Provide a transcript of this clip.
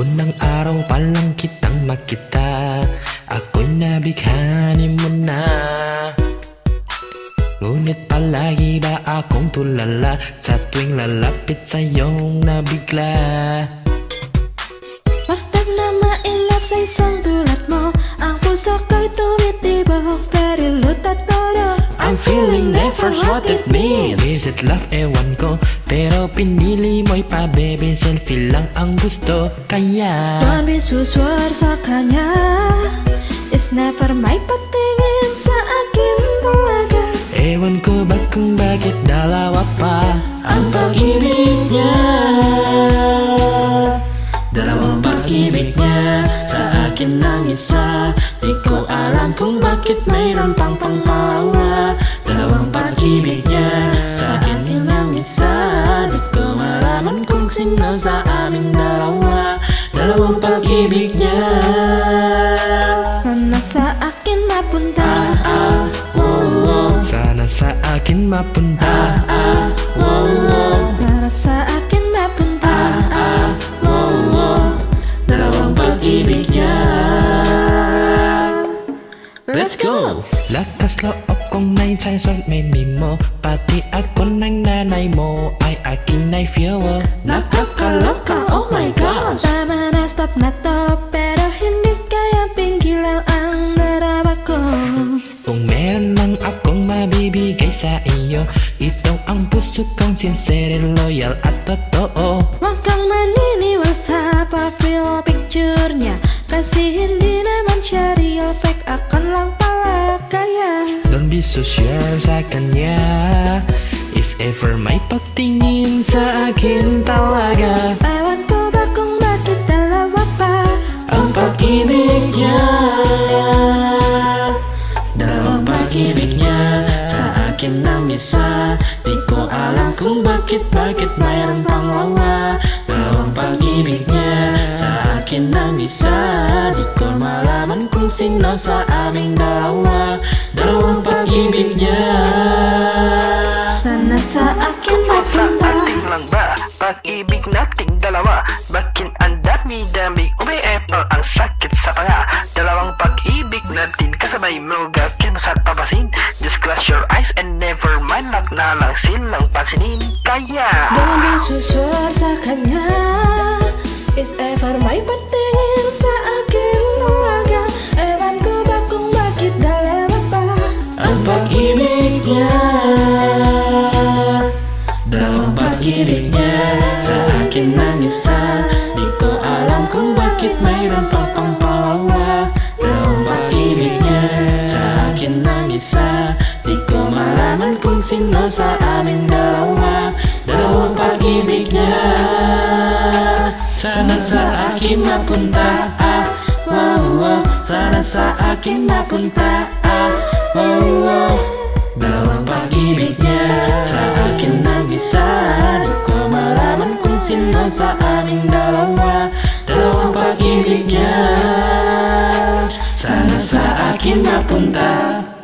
Unang araw pa lang kitang makita. Ako'y nabighani mo na. Ngunit palagi ba akong tulala Sa tuwing lalapit sa iyong nabigla? Bastag na ma-inlove sa isang tulad mo Ang puso ko'y tumitibok Perilot at todo I'm feeling never what it means. Is it love? Ewan ko? Pero pinili mo'y pabebe Selfie lang ang gusto. Kaya so sure sa kanya. Is never may patingin sa akin talaga Ewan ko ba kung bakit dalawa pa Ang pag-ibig niya. Dalawang pag-ibig niya Sa akin ang isa. Di ko alam kung bakit mayroon pang pangpangalawa. Dalawang pag-ibig niya Sa malaman kung sino sa aming dalawa Dalawang pag-ibig niya Sana sa akin mapunta ah, wow, wow. Sana sa akin mapunta ah, wow, wow. Sana sa akin mapunta ah, wow, wow. Dalawang pag-ibig niya Let's go! Lakas loob kong nainsaysot may mo Pati ako ng nanay mo Ay akin ay fuel Nakakaloka, ang puso kong sincere, loyal at totoo Huwag kang maniniwala sa profile picture niya Kasi hindi naman siya real fake Akan lang pala kaya. Don't be so sure sa kanya If ever may pagtingin sa akin talaga Ewan ko ba kung bakit dalawa pa Ang pag-ibig niya Dalawang pag-ibig niya Sa akin ang isa Di alam kung bakit Bakit mayroon pang lawa. Dalawang pag-ibig niya Sa akin ang isa Di ko malaman kung sino sa aming dalawa Dalawang pag-ibig niya Sana sa akin Sa mapunta ating lang ba? Pag-ibig nating dalawa. Bakin ang dami-dami Umi-apple ang sakit sa panga Dalawang pag-ibig natin Kasabay mo gakin sa papasin never mind Lak na lang silang pansinin Kaya. Don't be so sure sa kanya Is ever may patingin amin Dalawang pag-ibig niya Sana sa'akim pun ah, Wow wow Sana sa'akim pun ah, Wow wow Dawa pagi akin nang isa bisa ko malaman kung sino sa'amin Dalawang pag-ibig niya Sana sa'akim pun ta'a